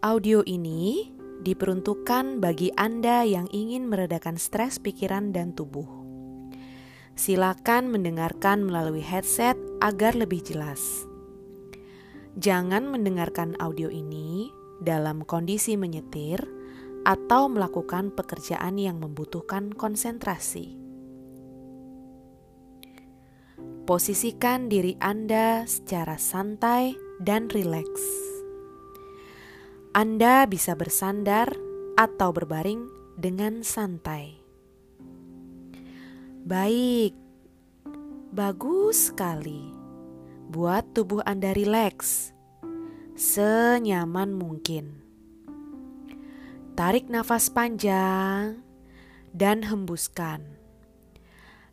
Audio ini diperuntukkan bagi Anda yang ingin meredakan stres pikiran dan tubuh. Silakan mendengarkan melalui headset agar lebih jelas. Jangan mendengarkan audio ini dalam kondisi menyetir atau melakukan pekerjaan yang membutuhkan konsentrasi. Posisikan diri Anda secara santai dan rileks. Anda bisa bersandar atau berbaring dengan santai. Baik, bagus sekali. Buat tubuh Anda rileks, senyaman mungkin. Tarik nafas panjang dan hembuskan.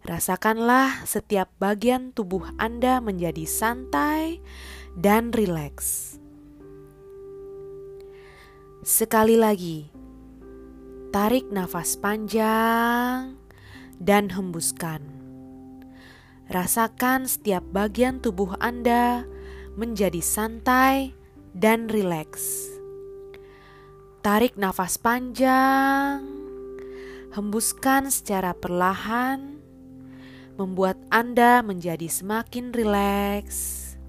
Rasakanlah setiap bagian tubuh Anda menjadi santai dan rileks. Sekali lagi, tarik nafas panjang dan hembuskan. Rasakan setiap bagian tubuh Anda menjadi santai dan rileks. Tarik nafas panjang, hembuskan secara perlahan membuat Anda menjadi semakin rileks,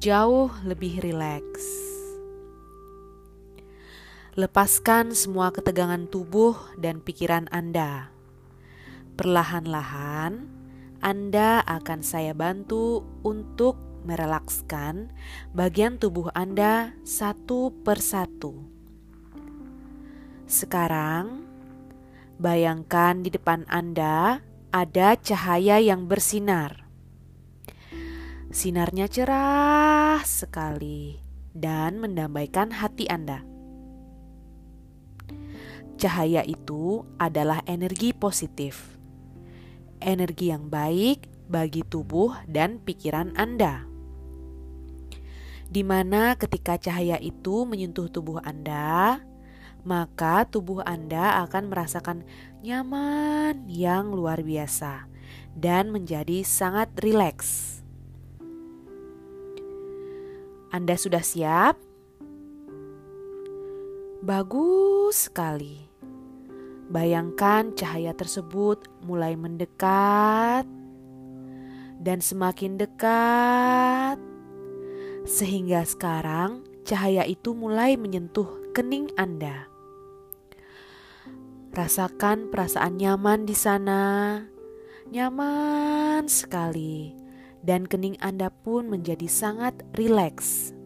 jauh lebih rileks. Lepaskan semua ketegangan tubuh dan pikiran Anda. Perlahan-lahan, Anda akan saya bantu untuk merelakskan bagian tubuh Anda satu persatu. Sekarang, bayangkan di depan Anda ada cahaya yang bersinar. Sinarnya cerah sekali dan mendamaikan hati Anda. Cahaya itu adalah energi positif, energi yang baik bagi tubuh dan pikiran Anda. Di mana ketika cahaya itu menyentuh tubuh Anda, maka tubuh Anda akan merasakan nyaman yang luar biasa dan menjadi sangat rileks. Anda sudah siap? Bagus sekali. Bayangkan cahaya tersebut mulai mendekat dan semakin dekat, sehingga sekarang cahaya itu mulai menyentuh kening Anda. Rasakan perasaan nyaman di sana, nyaman sekali, dan kening Anda pun menjadi sangat rileks.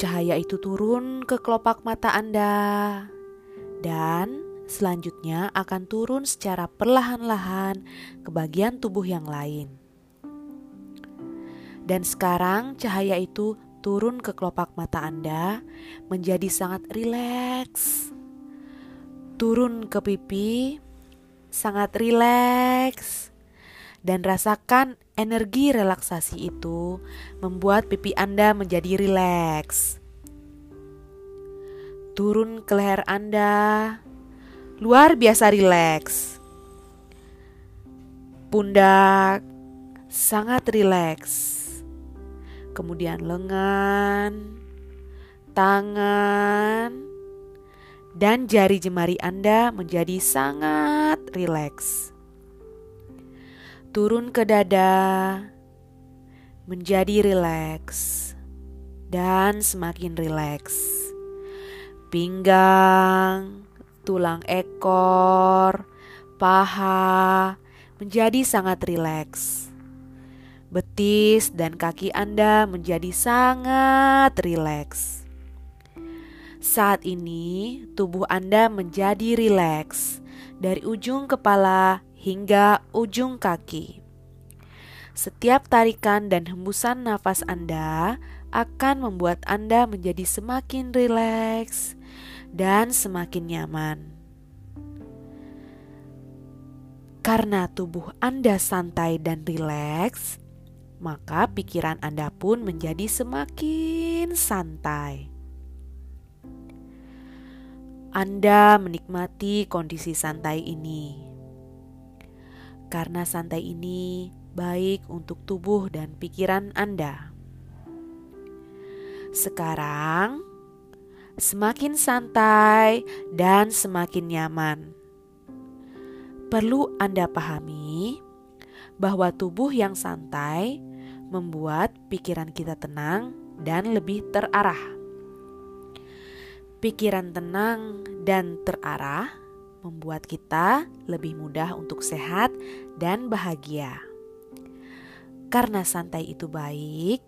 Cahaya itu turun ke kelopak mata Anda, dan selanjutnya akan turun secara perlahan-lahan ke bagian tubuh yang lain. Dan sekarang cahaya itu turun ke kelopak mata Anda menjadi sangat rileks turun ke pipi, sangat rileks, dan rasakan energi relaksasi itu membuat pipi Anda menjadi rileks. Turun ke leher Anda, luar biasa rileks. Pundak sangat rileks. Kemudian lengan, tangan, dan jari jemari Anda menjadi sangat rileks. Turun ke dada, menjadi rileks, dan semakin rileks. Pinggang, tulang ekor, paha menjadi sangat rileks. Betis dan kaki Anda menjadi sangat rileks saat ini, tubuh Anda menjadi rileks dari ujung kepala hingga ujung kaki. Setiap tarikan dan hembusan nafas Anda akan membuat Anda menjadi semakin rileks dan semakin nyaman. Karena tubuh Anda santai dan rileks, maka pikiran Anda pun menjadi semakin santai. Anda menikmati kondisi santai ini. Karena santai ini baik untuk tubuh dan pikiran Anda. Sekarang, semakin santai dan semakin nyaman. Perlu Anda pahami bahwa tubuh yang santai membuat pikiran kita tenang dan lebih terarah. Pikiran tenang dan terarah membuat kita lebih mudah untuk sehat dan bahagia. Karena santai itu baik,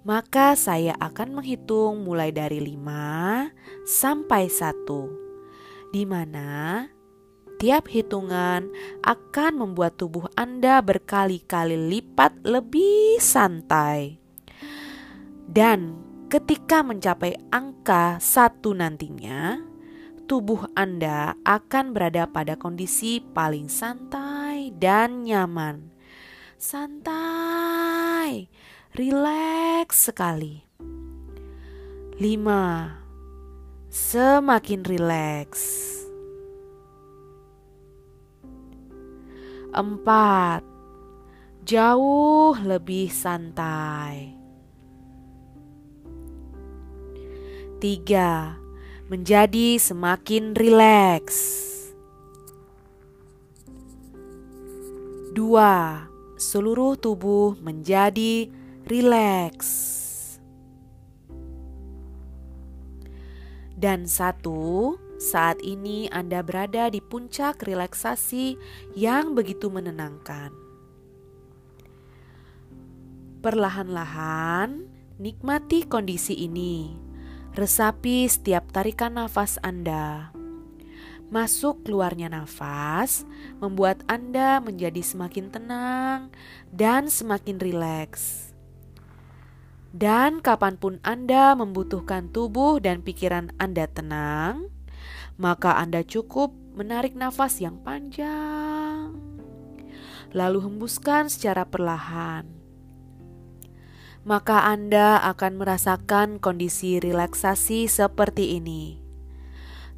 maka saya akan menghitung mulai dari 5 sampai 1. Di mana tiap hitungan akan membuat tubuh Anda berkali-kali lipat lebih santai. Dan ketika mencapai angka satu nantinya, tubuh Anda akan berada pada kondisi paling santai dan nyaman. Santai rileks sekali. 5. Semakin rileks. 4. Jauh lebih santai. 3. Menjadi semakin rileks. 2. Seluruh tubuh menjadi rileks. Dan satu, saat ini Anda berada di puncak relaksasi yang begitu menenangkan. Perlahan-lahan, nikmati kondisi ini. Resapi setiap tarikan nafas Anda. Masuk keluarnya nafas membuat Anda menjadi semakin tenang dan semakin rileks. Dan kapan pun Anda membutuhkan tubuh dan pikiran Anda tenang, maka Anda cukup menarik nafas yang panjang, lalu hembuskan secara perlahan. Maka Anda akan merasakan kondisi relaksasi seperti ini.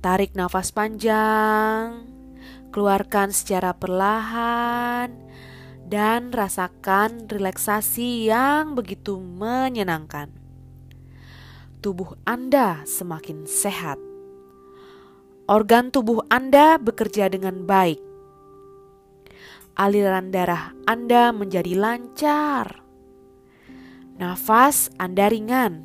Tarik nafas panjang, keluarkan secara perlahan, dan rasakan relaksasi yang begitu menyenangkan. Tubuh Anda semakin sehat. Organ tubuh Anda bekerja dengan baik. Aliran darah Anda menjadi lancar. Nafas Anda ringan.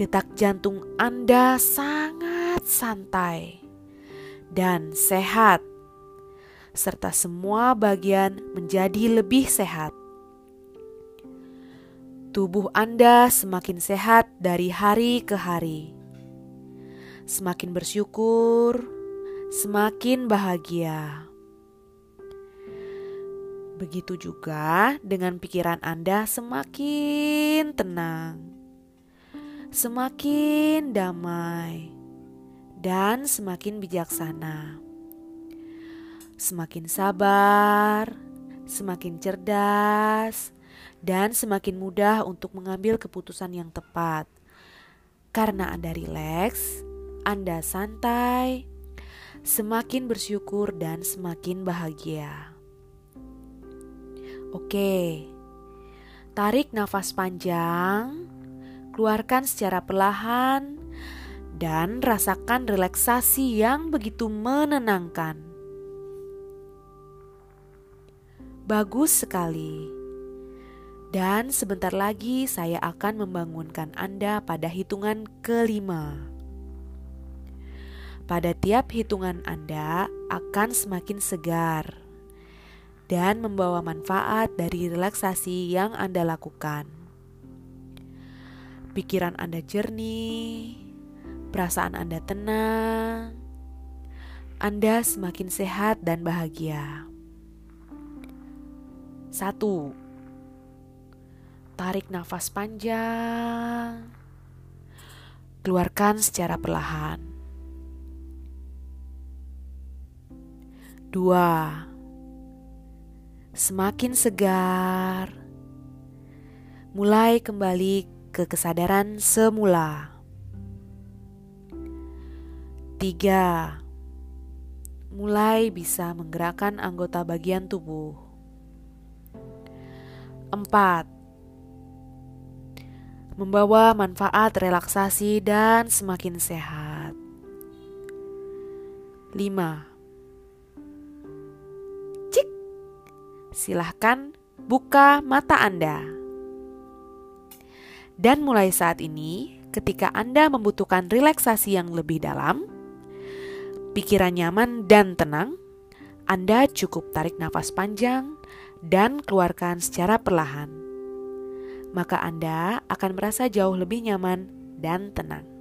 Detak jantung Anda sangat santai dan sehat serta semua bagian menjadi lebih sehat. Tubuh Anda semakin sehat dari hari ke hari. Semakin bersyukur, semakin bahagia. Begitu juga dengan pikiran Anda semakin tenang, semakin damai, dan semakin bijaksana semakin sabar, semakin cerdas, dan semakin mudah untuk mengambil keputusan yang tepat. Karena Anda rileks, Anda santai, semakin bersyukur dan semakin bahagia. Oke, tarik nafas panjang, keluarkan secara perlahan, dan rasakan relaksasi yang begitu menenangkan. Bagus sekali. Dan sebentar lagi saya akan membangunkan Anda pada hitungan kelima. Pada tiap hitungan Anda akan semakin segar dan membawa manfaat dari relaksasi yang Anda lakukan. Pikiran Anda jernih, perasaan Anda tenang, Anda semakin sehat dan bahagia. Satu, tarik nafas panjang, keluarkan secara perlahan. Dua, semakin segar, mulai kembali ke kesadaran semula. Tiga, mulai bisa menggerakkan anggota bagian tubuh. 4. membawa manfaat relaksasi dan semakin sehat. 5. Cik. Silahkan buka mata Anda. Dan mulai saat ini, ketika Anda membutuhkan relaksasi yang lebih dalam, pikiran nyaman dan tenang, Anda cukup tarik nafas panjang dan keluarkan secara perlahan. Maka Anda akan merasa jauh lebih nyaman dan tenang.